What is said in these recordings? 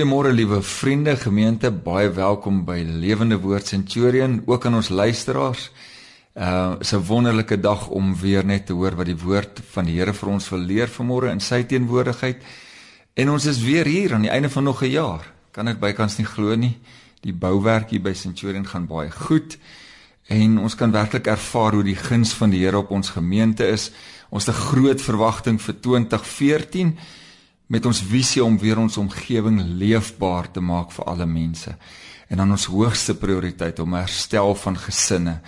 Goeiemôre liewe vriende, gemeente, baie welkom by Lewende Woord Centurion, ook aan ons luisteraars. Uh, 'n wonderlike dag om weer net te hoor wat die woord van die Here vir ons wil leer vanmôre in sy teenwoordigheid. En ons is weer hier aan die einde van nog 'n jaar. Kan dit bykans nie glo nie. Die bouwerk hier by Centurion gaan baie goed en ons kan werklik ervaar hoe die guns van die Here op ons gemeente is. Ons het 'n groot verwagting vir 2014 met ons visie om weer ons omgewing leefbaar te maak vir alle mense. En dan ons hoogste prioriteit om herstel van gesinne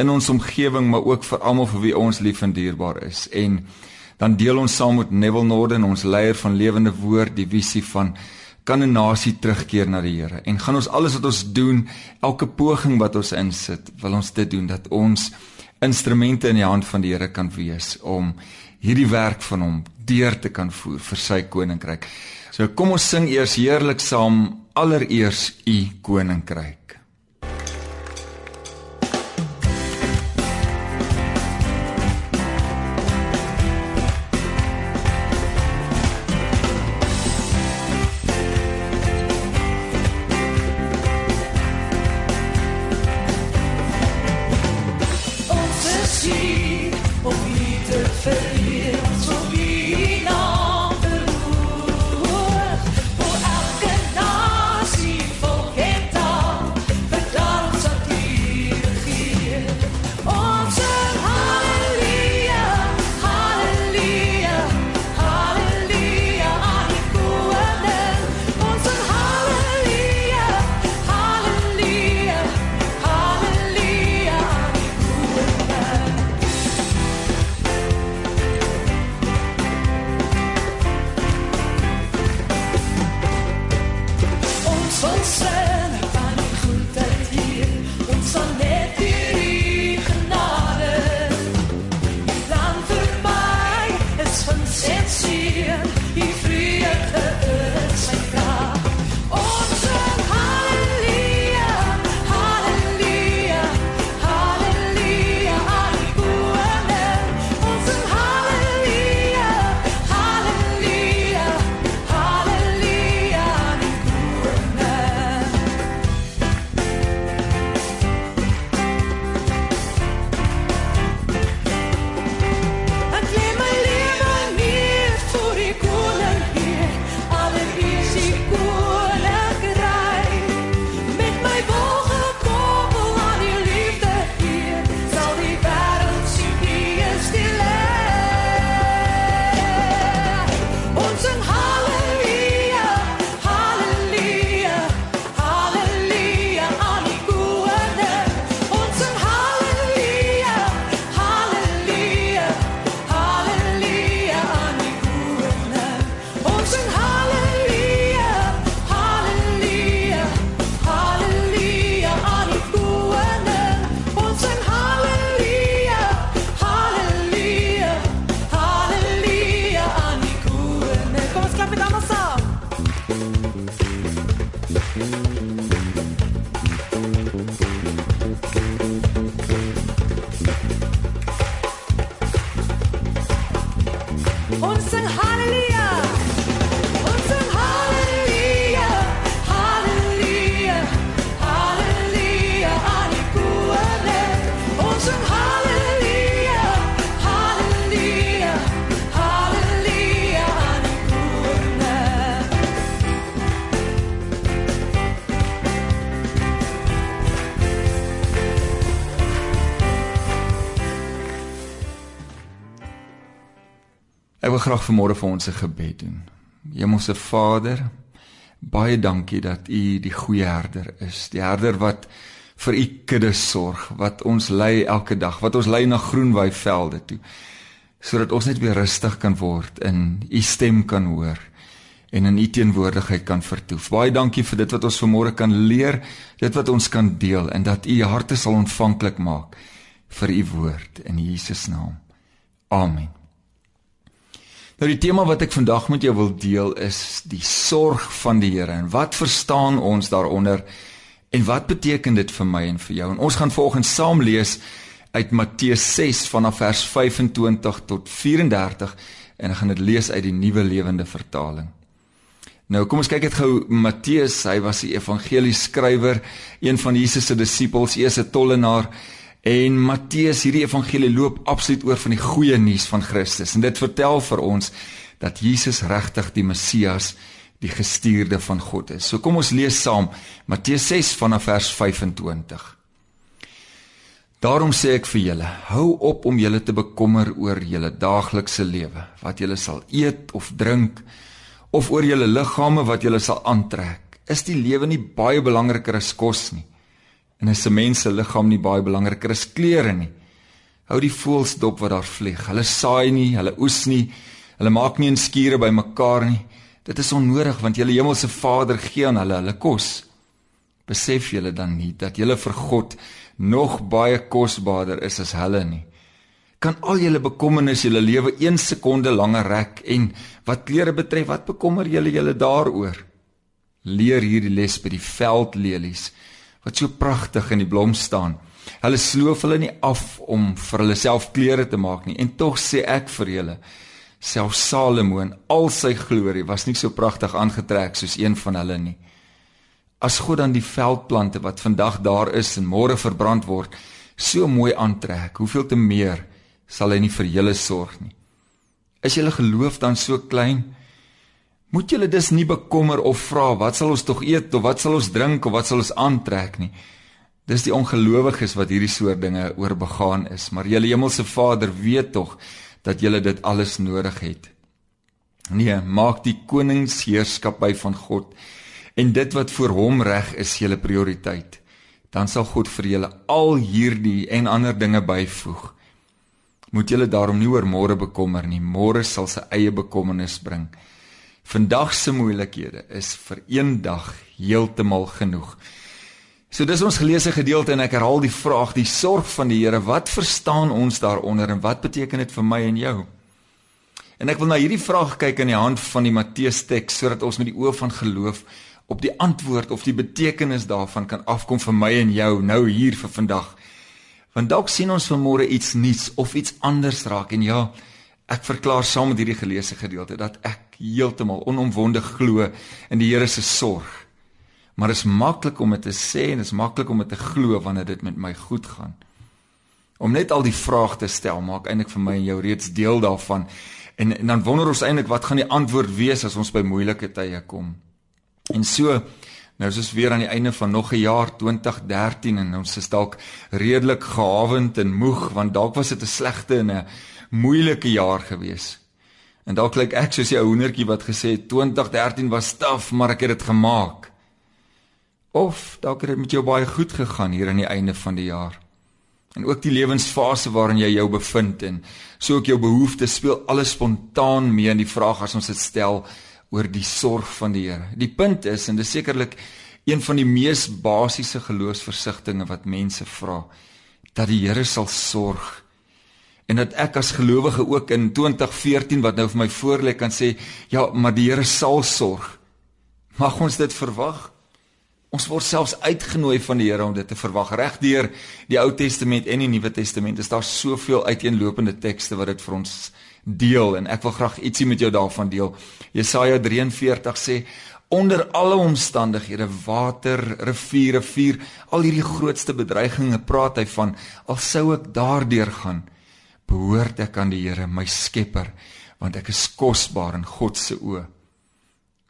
in ons omgewing maar ook vir almal vir wie ons lief en dierbaar is. En dan deel ons saam met Neville Norden, ons leier van Lewende Woord, die visie van kan 'n nasie terugkeer na die Here. En gaan ons alles wat ons doen, elke poging wat ons insit, wil ons dit doen dat ons instrumente in die hand van die Here kan wees om hierdie werk van hom deur te kan voer vir sy koninkryk. So kom ons sing eers heerlik saam allereers u koninkryk. Ek wil graag vanmôre vir ons 'n gebed doen. Hemelse Vader, baie dankie dat U die goeie herder is, die herder wat vir U kudde sorg, wat ons lei elke dag, wat ons lei na groenwy velde toe, sodat ons net weer rustig kan word en U stem kan hoor en in U teenwoordigheid kan vertoef. Baie dankie vir dit wat ons vanmôre kan leer, dit wat ons kan deel en dat U harte sal ontvanklik maak vir U woord in Jesus naam. Amen. Nou die tema wat ek vandag met jou wil deel is die sorg van die Here en wat verstaan ons daaronder en wat beteken dit vir my en vir jou? En ons gaan volgens saam lees uit Matteus 6 vanaf vers 25 tot 34 en ek gaan dit lees uit die Nuwe Lewende Vertaling. Nou kom ons kyk net gou Matteus, hy was die evangelie skrywer, een van Jesus se disippels, eers 'n tollenaar. En Matteus, hierdie evangelie loop absoluut oor van die goeie nuus van Christus. En dit vertel vir ons dat Jesus regtig die Messias, die gestuurde van God is. So kom ons lees saam Matteus 6 vanaf vers 25. Daarom sê ek vir julle, hou op om julle te bekommer oor julle daaglikse lewe, wat julle sal eet of drink, of oor julle liggame wat julle sal aantrek. Is die lewe nie baie belangriker as kos nie? En is 'n mens se liggaam nie baie belangriker as klere nie? Hou die voëls dop wat daar vlieg. Hulle saai nie, hulle oes nie, hulle maak nie 'n skure bymekaar nie. Dit is onnodig want julle hemelse Vader gee aan hulle hulle kos. Besef julle dan nie dat julle vir God nog baie kosbaarder is as hulle nie. Kan al julle bekommernisse julle lewe 1 sekonde langer rek en wat klere betref, wat bekommer julle julle daaroor? Leer hierdie les by die veldlelies wat so pragtig in die blom staan. Hulle sloof hulle nie af om vir hulle self klere te maak nie en tog sê ek vir julle self Salomo in al sy glorie was nie so pragtig aangetrek soos een van hulle nie. As God dan die veldplante wat vandag daar is en môre verbrand word, so mooi aantrek, hoeveel te meer sal hy nie vir julle sorg nie. Is julle geloof dan so klein? Moet julle dus nie bekommer of vra wat sal ons tog eet of wat sal ons drink of wat sal ons aantrek nie. Dis die ongelowiges wat hierdie soort dinge oorbegaan is, maar julle hemelse Vader weet tog dat julle dit alles nodig het. Nee, maak die koningsheerskappy van God en dit wat vir hom reg is julle prioriteit, dan sal God vir julle al hierdie en ander dinge byvoeg. Moet julle daarom nie oor môre bekommer nie. Môre sal sy eie bekommernis bring. Vandag se moeilikhede is vir een dag heeltemal genoeg. So dis ons geleesde gedeelte en ek herhaal die vraag, die sorg van die Here, wat verstaan ons daaronder en wat beteken dit vir my en jou? En ek wil na hierdie vraag kyk aan die hand van die Matteus teks sodat ons met die oë van geloof op die antwoord of die betekenis daarvan kan afkom vir my en jou nou hier vir vandag. Want dalk sien ons vanmôre iets nuuts of iets anders raak en ja, ek verklaar saam met hierdie geleesde gedeelte dat ek heeltemal onomwonde glo in die Here se sorg. Maar dit is maklik om dit te sê en dit is maklik om dit te glo wanneer dit met my goed gaan. Om net al die vrae te stel maak eintlik vir my en jou reeds deel daarvan. En, en dan wonder ons eintlik wat gaan die antwoord wees as ons by moeilike tye kom. En so nou is ons weer aan die einde van nog 'n jaar 2013 en ons is dalk redelik gehawend en moeg want dalk was dit 'n slegte en 'n moeilike jaar gewees. En dalk lyk ek soos 'n hoendertjie wat gesê het 2013 was taaf, maar ek het dit gemaak. Of dalk het dit met jou baie goed gegaan hier aan die einde van die jaar. En ook die lewensfase waarin jy jou bevind en so ook jou behoeftes speel alles spontaan mee in die vraag as ons dit stel oor die sorg van die Here. Die punt is en dis sekerlik een van die mees basiese geloofsversigtings wat mense vra dat die Here sal sorg en dat ek as gelowige ook in 2014 wat nou vir my voorlê kan sê ja, maar die Here sal sorg. Mag ons dit verwag? Ons word selfs uitgenooi van die Here om dit te verwag. Regdeur die Ou Testament en die Nuwe Testament is daar soveel uiteenlopende tekste wat dit vir ons deel en ek wil graag ietsie met jou daarvan deel. Jesaja 43 sê onder alle omstandighede water, riviere, vuur, al hierdie grootste bedreigings praat hy van al sou ek daardeur gaan, behoort ek aan die Here, my Skepper, want ek is kosbaar in God se oë.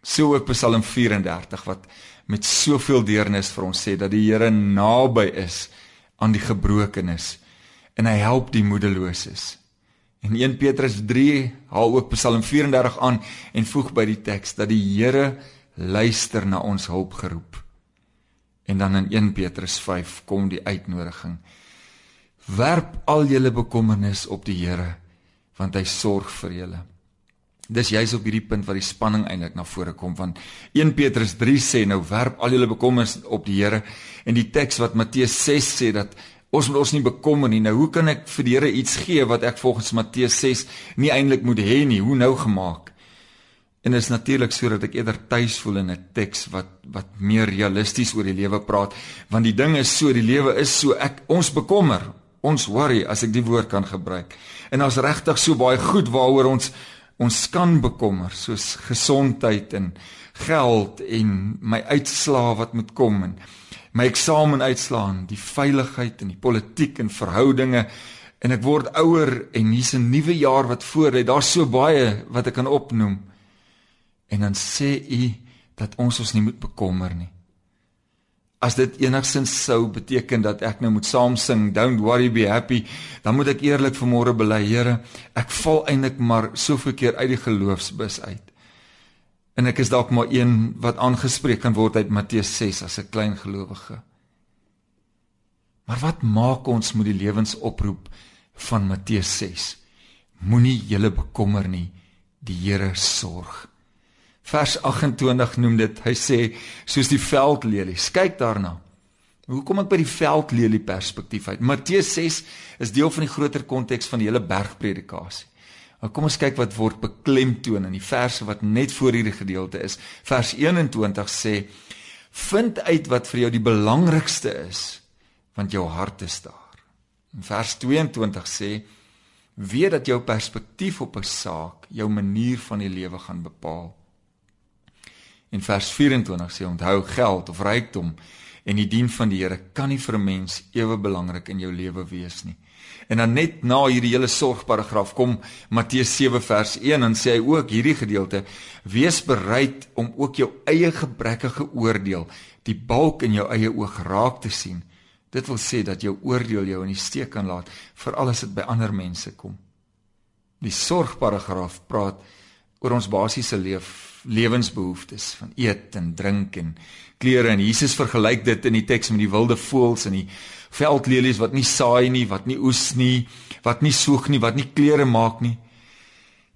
So ook Psalm 34 wat met soveel deernis vir ons sê dat die Here naby is aan die gebrokenes en hy help die moedeloses. En 1 Petrus 3 haal ook Psalm 34 aan en voeg by die teks dat die Here luister na ons hulpgeroep. En dan in 1 Petrus 5 kom die uitnodiging. Werp al julle bekommernis op die Here want hy sorg vir julle. Dis juis op hierdie punt wat die spanning eintlik na vore kom want 1 Petrus 3 sê nou werp al julle bekommernis op die Here en die teks wat Matteus 6 sê dat Ons moet ons nie bekommer nie. Nou hoe kan ek vir die Here iets gee wat ek volgens Matteus 6 nie eintlik moet hê nie? Hoe nou gemaak? En dit is natuurlik sodat ek eerder tuis voel in 'n teks wat wat meer realisties oor die lewe praat, want die ding is so, die lewe is so ek ons bekommer, ons worry as ek die woord kan gebruik. En ons regtig so baie goed waaroor ons ons kan bekommer soos gesondheid en geld en my uitslaa wat moet kom en my eksamen uitslaan, die veiligheid en die politiek en verhoudinge en ek word ouer en hier's 'n nuwe jaar wat voor lê. Daar's so baie wat ek kan opnoem. En dan sê u dat ons ons nie moet bekommer nie. As dit enigsins sou beteken dat ek nou moet saam sing don't worry be happy, dan moet ek eerlik vanmôre bely, Here, ek val eintlik maar soveel keer uit die geloofsbus uit en ek is dalk maar een wat aangespreek kan word uit Matteus 6 as 'n klein gelowige. Maar wat maak ons met die lewensoproep van Matteus 6? Moenie julle bekommer nie, die Here sorg. Vers 28 noem dit, hy sê soos die veldlelies. Kyk daarna. Hoe kom ek by die veldlelie perspektief uit? Matteus 6 is deel van die groter konteks van die hele bergpredikasie. Maar kom ons kyk wat word beklemtoon in die verse wat net voor hierdie gedeelte is. Vers 21 sê: "Vind uit wat vir jou die belangrikste is, want jou hart is daar." En vers 22 sê: "Weet dat jou perspektief op 'n saak jou manier van die lewe gaan bepaal." En vers 24 sê: "Onthou geld of rykdom en die dien van die Here kan nie vir 'n mens ewe belangrik in jou lewe wees nie." En dan net na hierdie hele sorgparagraaf kom Matteus 7 vers 1 en sê hy ook hierdie gedeelte: Wees bereid om ook jou eie gebrekkige oordeel, die balk in jou eie oog raak te sien. Dit wil sê dat jou oordeel jou in die steek kan laat, veral as dit by ander mense kom. Die sorgparagraaf praat oor ons basiese lewe lewensbehoeftes van eet en drink en klere en Jesus vergelyk dit in die teks met die wilde voëls en die veldlelies wat nie saai nie, wat nie oes nie, wat nie soeg nie, wat nie klere maak nie.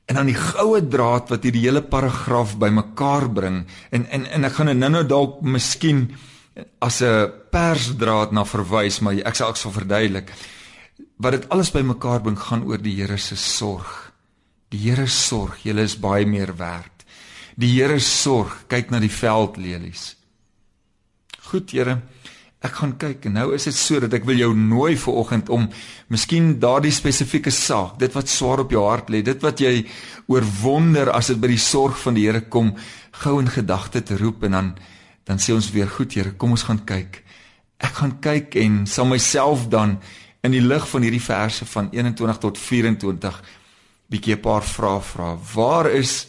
En dan die goue draad wat hierdie hele paragraaf bymekaar bring en en en ek gaan nou nou dalk miskien as 'n persdraad na verwys, maar ek sal ek sal verduidelik wat dit alles bymekaar bring gaan oor die Here se sorg. Die Here sorg, jy is baie meer werd. Die Here sorg, kyk na die veldlelies. Goed, Here, ek gaan kyk en nou is dit so dat ek wil jou nooi vir oggend om miskien daardie spesifieke saak, dit wat swaar op jou hart lê, dit wat jy oorwonder as dit by die sorg van die Here kom, gou in gedagte te roep en dan dan sê ons weer goed Here, kom ons gaan kyk. Ek gaan kyk en sal myself dan in die lig van hierdie verse van 21 tot 24 bietjie 'n paar vrae vra. Waar is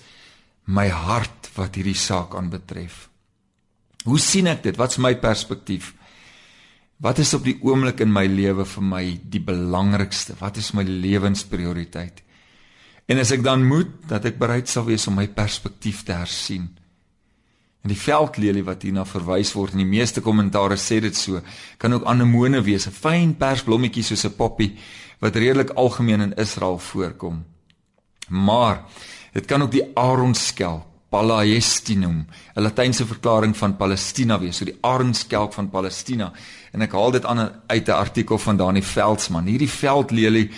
my hart wat hierdie saak aanbetref? Hoe sien ek dit? Wat's my perspektief? Wat is op die oomblik in my lewe vir my die belangrikste? Wat is my lewensprioriteit? En as ek dan moet dat ek bereid sal wees om my perspektief te hersien. En die veldlelie wat hierna verwys word in die meeste kommentare sê dit so, kan ook anemone wees, 'n fyn persblommetjie soos 'n poppie wat redelik algemeen in Israel voorkom. Maar dit kan ook die aronskelp Palestinum, 'n Latynse verklaring van Palestina wees, so die arenskelk van Palestina. En ek haal dit aan uit 'n artikel van Dani Veldsmann. Hierdie veldlelie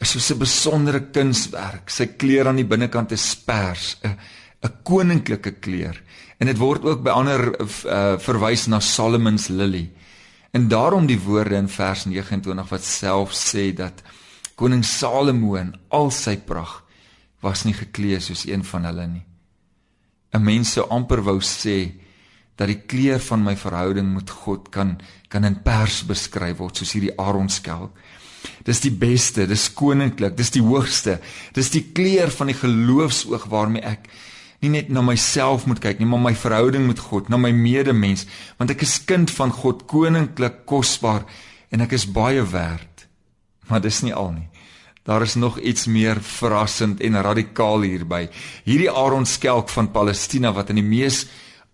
is so 'n besondere kunswerk. Sy kleur aan die binnekant is pers, 'n 'n koninklike kleur. En dit word ook by ander uh, verwys na Solomon's lily. En daarom die woorde in vers 29 wat self sê dat koning Salomo in al sy pragt was nie geklee soos een van hulle nie. 'n mens sou amper wou sê dat die kleur van my verhouding met God kan kan in pers beskryf word soos hierdie aronskelk. Dis die beste, dis koninklik, dis die hoogste. Dis die kleur van die geloofsoog waarmee ek nie net na myself moet kyk nie, maar my verhouding met God, na my medemens, want ek is kind van God, koninklik, kosbaar en ek is baie werd. Maar dis nie al nie. Daar is nog iets meer verrassend en radikaal hierby. Hierdie Aronskelk van Palestina wat in die mees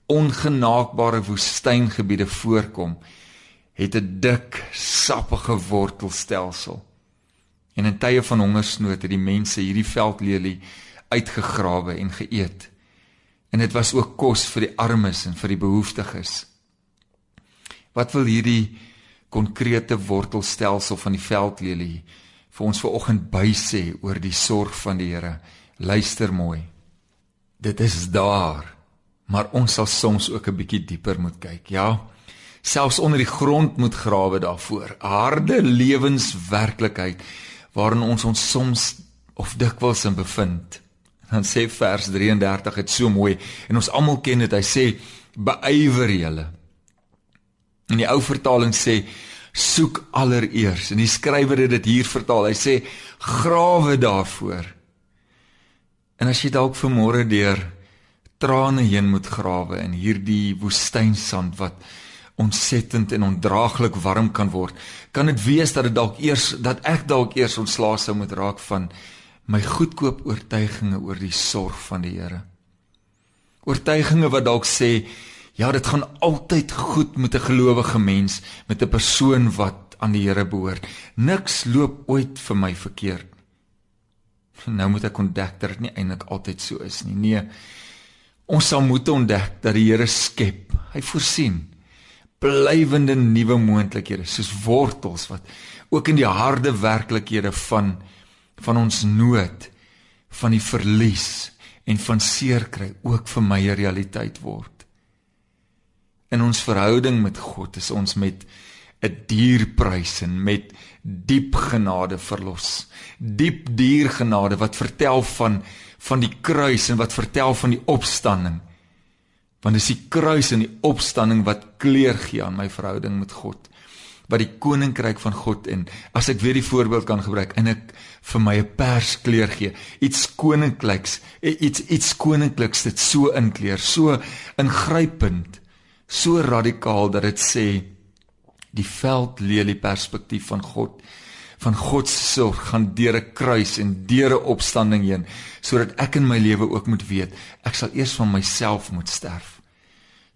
ongenaakbare woestyngebiede voorkom, het 'n dik, sappige wortelstelsel. En in tye van hongersnood het die mense hierdie veldlelie uitgegrawe en geëet. En dit was ook kos vir die armes en vir die behoeftiges. Wat wil hierdie konkrete wortelstelsel van die veldlelie vir ons vanoggend bysê oor die sorg van die Here. Luister mooi. Dit is daar, maar ons sal soms ook 'n bietjie dieper moet kyk, ja. Selfs onder die grond moet grawe daarvoor. Harde lewenswerklikheid waarin ons ons soms of dikwels in bevind. Dan sê vers 33 dit so mooi en ons almal ken dit. Hy sê beywer julle. En die ou vertaling sê soek allereers. En die skrywer het dit hier vertaal. Hy sê grawe daarvoor. En as jy dalk vanmôre deur trane heen moet grawe in hierdie woestynsand wat ontsettend en ondraaglik warm kan word, kan dit wees dat dit dalk eers dat ek dalk eers ontslae sou moet raak van my goedkoop oortuigings oor die sorg van die Here. Oortuigings wat dalk sê Ja, dit gaan altyd goed met 'n gelowige mens, met 'n persoon wat aan die Here behoort. Niks loop ooit vir my verkeerd. Nou moet ek ontdek dat dit nie eintlik altyd so is nie. Nee. Ons sal moet ontdek dat die Here skep. Hy voorsien blywende nuwe moontlikhede, soos wortels wat ook in die harde werklikhede van van ons nood, van die verlies en van seer kry ook vir my 'n realiteit word. In ons verhouding met God is ons met 'n dierprys en met diep genade verlos. Diep diergenade wat vertel van van die kruis en wat vertel van die opstanding. Want dis die kruis en die opstanding wat kleur gee aan my verhouding met God. Wat die koninkryk van God en as ek weer die voorbeeld kan gebruik en ek vir my 'n pers kleur gee, iets koninkliks, iets iets koninkliks dit so inkleur, so ingrypend so radikaal dat dit sê die veldlelie perspektief van God van God se sorg gaan deur 'n kruis en deur 'n opstanding heen sodat ek in my lewe ook moet weet ek sal eers van myself moet sterf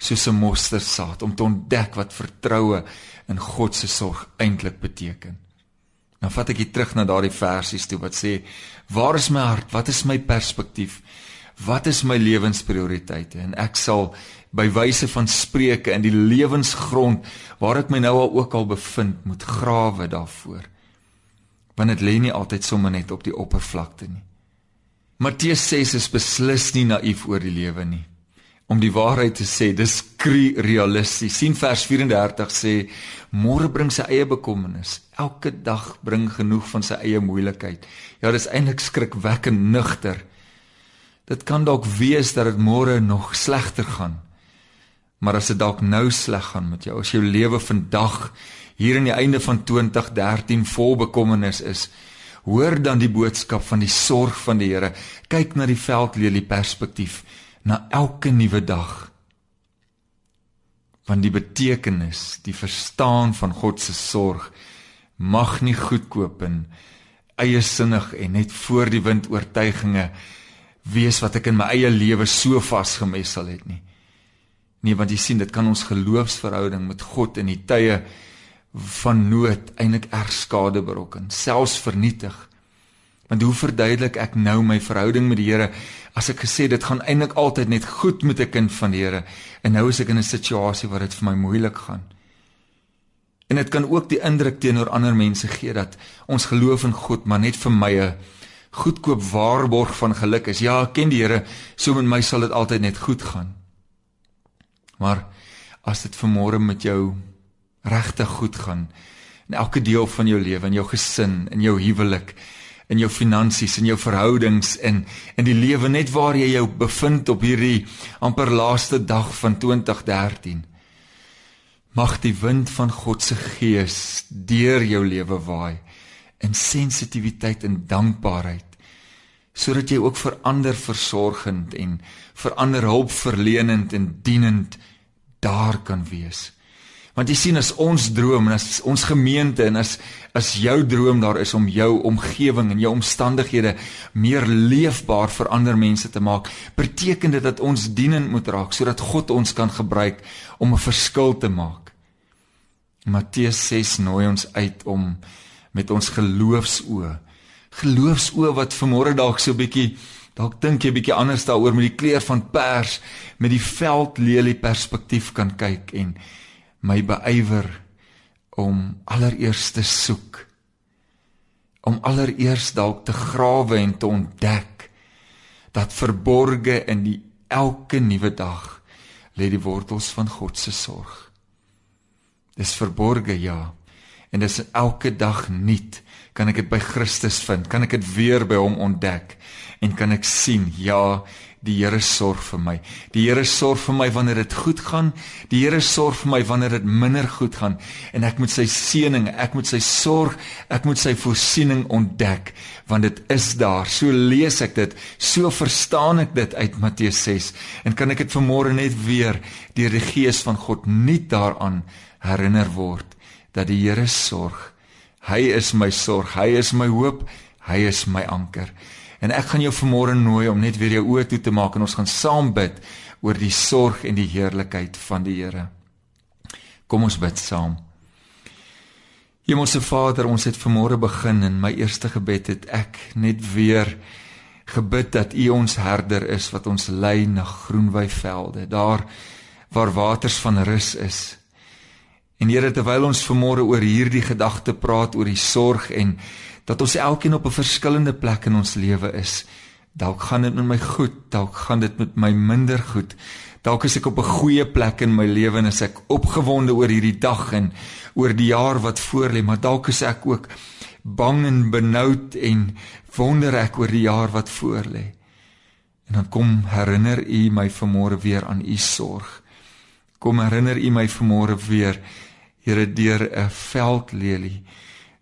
soos 'n mosterdsaad om te ontdek wat vertroue in God se sorg eintlik beteken. Nou vat ek hier terug na daardie versies toe wat sê waar is my hart? Wat is my perspektief? Wat is my lewensprioriteite? En ek sal by wyse van spreuke in die lewensgrond waar ek my nou al ook al bevind moet grawe daarvoor. Want dit lê nie altyd sommer net op die oppervlakte nie. Matteus 6 is beslis nie naïef oor die lewe nie. Om die waarheid te sê dis realisties sien vers 34 sê môre bring sy eie bekommernis. Elke dag bring genoeg van sy eie moeilikheid. Ja dis eintlik skrikwekkend nugter dit kan dalk wees dat dit môre nog slegter gaan Maar as dit dalk nou sleg gaan met jou, as jou lewe vandag hier aan die einde van 2013 vol bekommernis is, hoor dan die boodskap van die sorg van die Here. Kyk na die veldlelie perspektief, na elke nuwe dag. Want die betekenis, die verstaan van God se sorg mag nie goedkoop en eie sinnig en net voor die wind oortuigings wees wat ek in my eie lewe so vasgemessel het nie. Nee, want jy sien, dit kan ons geloofsverhouding met God in die tye van nood eintlik erg skade berokken, selfs vernietig. Want hoe verduidelik ek nou my verhouding met die Here as ek gesê dit gaan eintlik altyd net goed met 'n kind van die Here en nou is ek in 'n situasie waar dit vir my moeilik gaan. En dit kan ook die indruk teenoor ander mense gee dat ons geloof in God maar net vir my 'n goedkoop waarborg van geluk is. Ja, ek ken die Here, so met my sal dit altyd net goed gaan. Maar as dit vanmôre met jou regtig goed gaan in elke deel van jou lewe, in jou gesin, in jou huwelik, in jou finansies, in jou verhoudings en in die lewe net waar jy jou bevind op hierdie amper laaste dag van 2013. Mag die wind van God se gees deur jou lewe waai in sensitiwiteit en dankbaarheid sodat jy ook vir ander versorgend en vir ander hulp verlenend en dienend daar kan wees. Want jy sien as ons droom en as ons gemeente en as as jou droom daar is om jou omgewing en jou omstandighede meer leefbaar vir ander mense te maak, beteken dit dat ons dienend moet raak sodat God ons kan gebruik om 'n verskil te maak. Matteus 6 nooi ons uit om met ons geloofsoë, geloofsoë wat vanmôre dalk so 'n bietjie dalk dink jy bietjie anders daaroor met die kleur van pers met die veldlelie perspektief kan kyk en my beywer om allereers te soek om allereers dalk te grawe en te ontdek dat verborge in die elke nuwe dag lê die wortels van God se sorg. Dis verborge ja En dis elke dag nuut kan ek dit by Christus vind, kan ek dit weer by hom ontdek? En kan ek sien ja, die Here sorg vir my. Die Here sorg vir my wanneer dit goed gaan, die Here sorg vir my wanneer dit minder goed gaan. En ek moet sy seëning, ek moet sy sorg, ek moet sy voorsiening ontdek want dit is daar. So lees ek dit, so verstaan ek dit uit Matteus 6 en kan ek dit vanmôre net weer deur die gees van God nuut daaraan herinner word dat die Here sorg Hy is my sorg, hy is my hoop, hy is my anker. En ek gaan jou vanmôre nooi om net weer jou oë toe te maak en ons gaan saam bid oor die sorg en die heerlikheid van die Here. Kom ons bid saam. Hemelse Vader, ons het vanmôre begin en my eerste gebed het ek net weer gebid dat U ons herder is wat ons lei na groenwy velde, daar waar waters van rus is. En Here, terwyl ons vanmôre oor hierdie gedagte praat oor die sorg en dat ons elkeen op 'n verskillende plek in ons lewe is, dalk gaan dit met my goed, dalk gaan dit met my minder goed. Dalk is ek op 'n goeie plek in my lewe en ek opgewonde oor hierdie dag en oor die jaar wat voorlê, maar dalk is ek ook bang en benoud en wonder ek oor die jaar wat voorlê. En dan kom herinner U my vanmôre weer aan U sorg. Kom herinner U my vanmôre weer Here deur 'n veldlelie,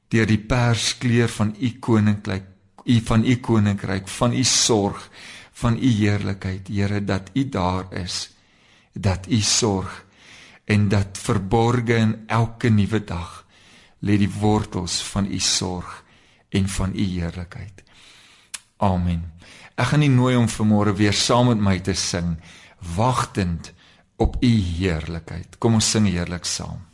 deur die perskleur van u koninkryk, u van u koninkryk, van u sorg, van u heerlikheid, Here dat u daar is, dat u sorg en dat verborge in elke nuwe dag lê die wortels van u sorg en van u heerlikheid. Amen. Ek gaan nie nooi om vanmôre weer saam met my te sing wagtend op u heerlikheid. Kom ons sing heerlik saam.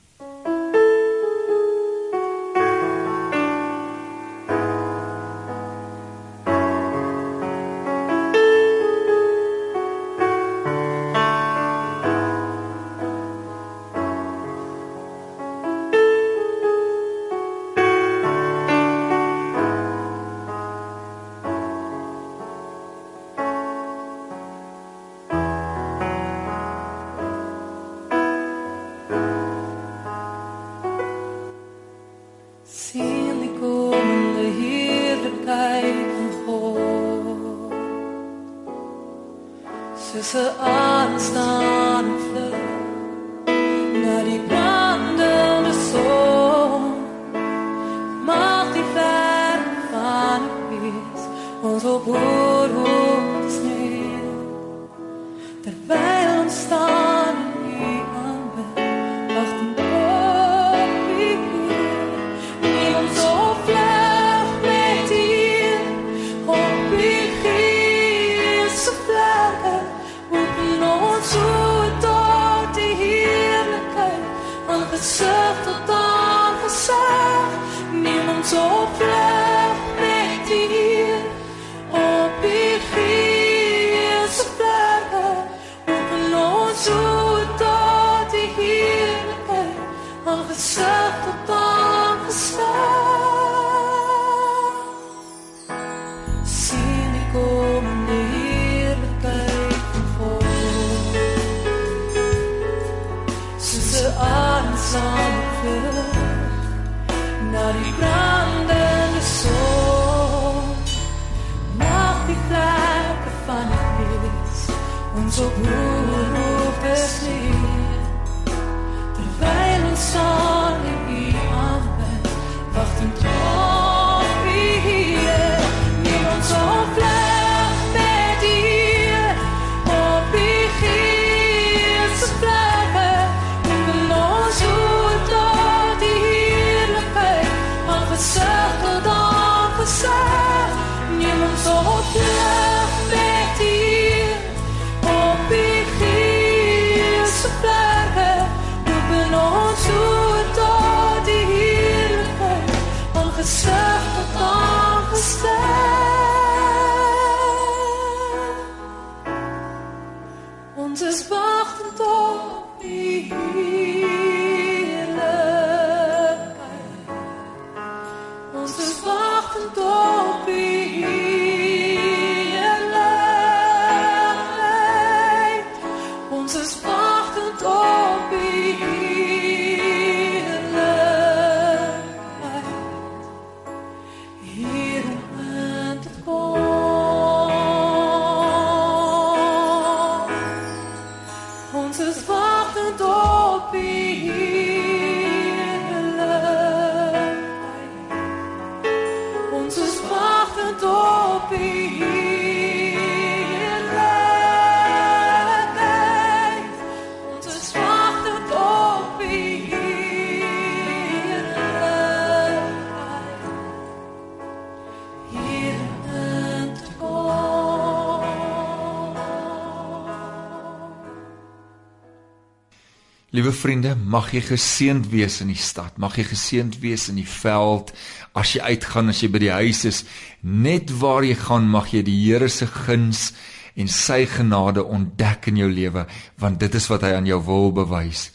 Liewe vriende, mag jy geseënd wees in die stad. Mag jy geseënd wees in die veld as jy uitgaan, as jy by die huis is. Net waar jy gaan, mag jy die Here se guns en sy genade ontdek in jou lewe, want dit is wat hy aan jou wil bewys.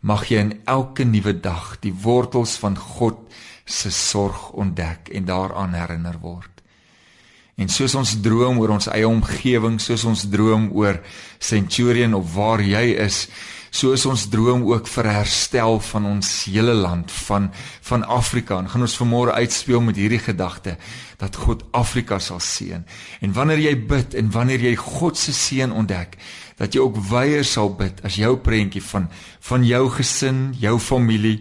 Mag jy in elke nuwe dag die wortels van God se sorg ontdek en daaraan herinner word. En soos ons droom oor ons eie omgewing, soos ons droom oor Centurion of waar jy is, so is ons droom ook vir herstel van ons hele land van van Afrika. En gaan ons vanmôre uitspeel met hierdie gedagte dat God Afrika sal seën. En wanneer jy bid en wanneer jy God se seën ontdek, dat jy ook weier sal bid as jou prentjie van van jou gesin, jou familie,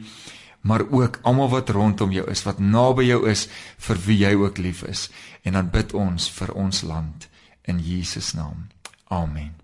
maar ook almal wat rondom jou is, wat naby jou is, vir wie jy ook lief is. En dan bid ons vir ons land in Jesus naam. Amen.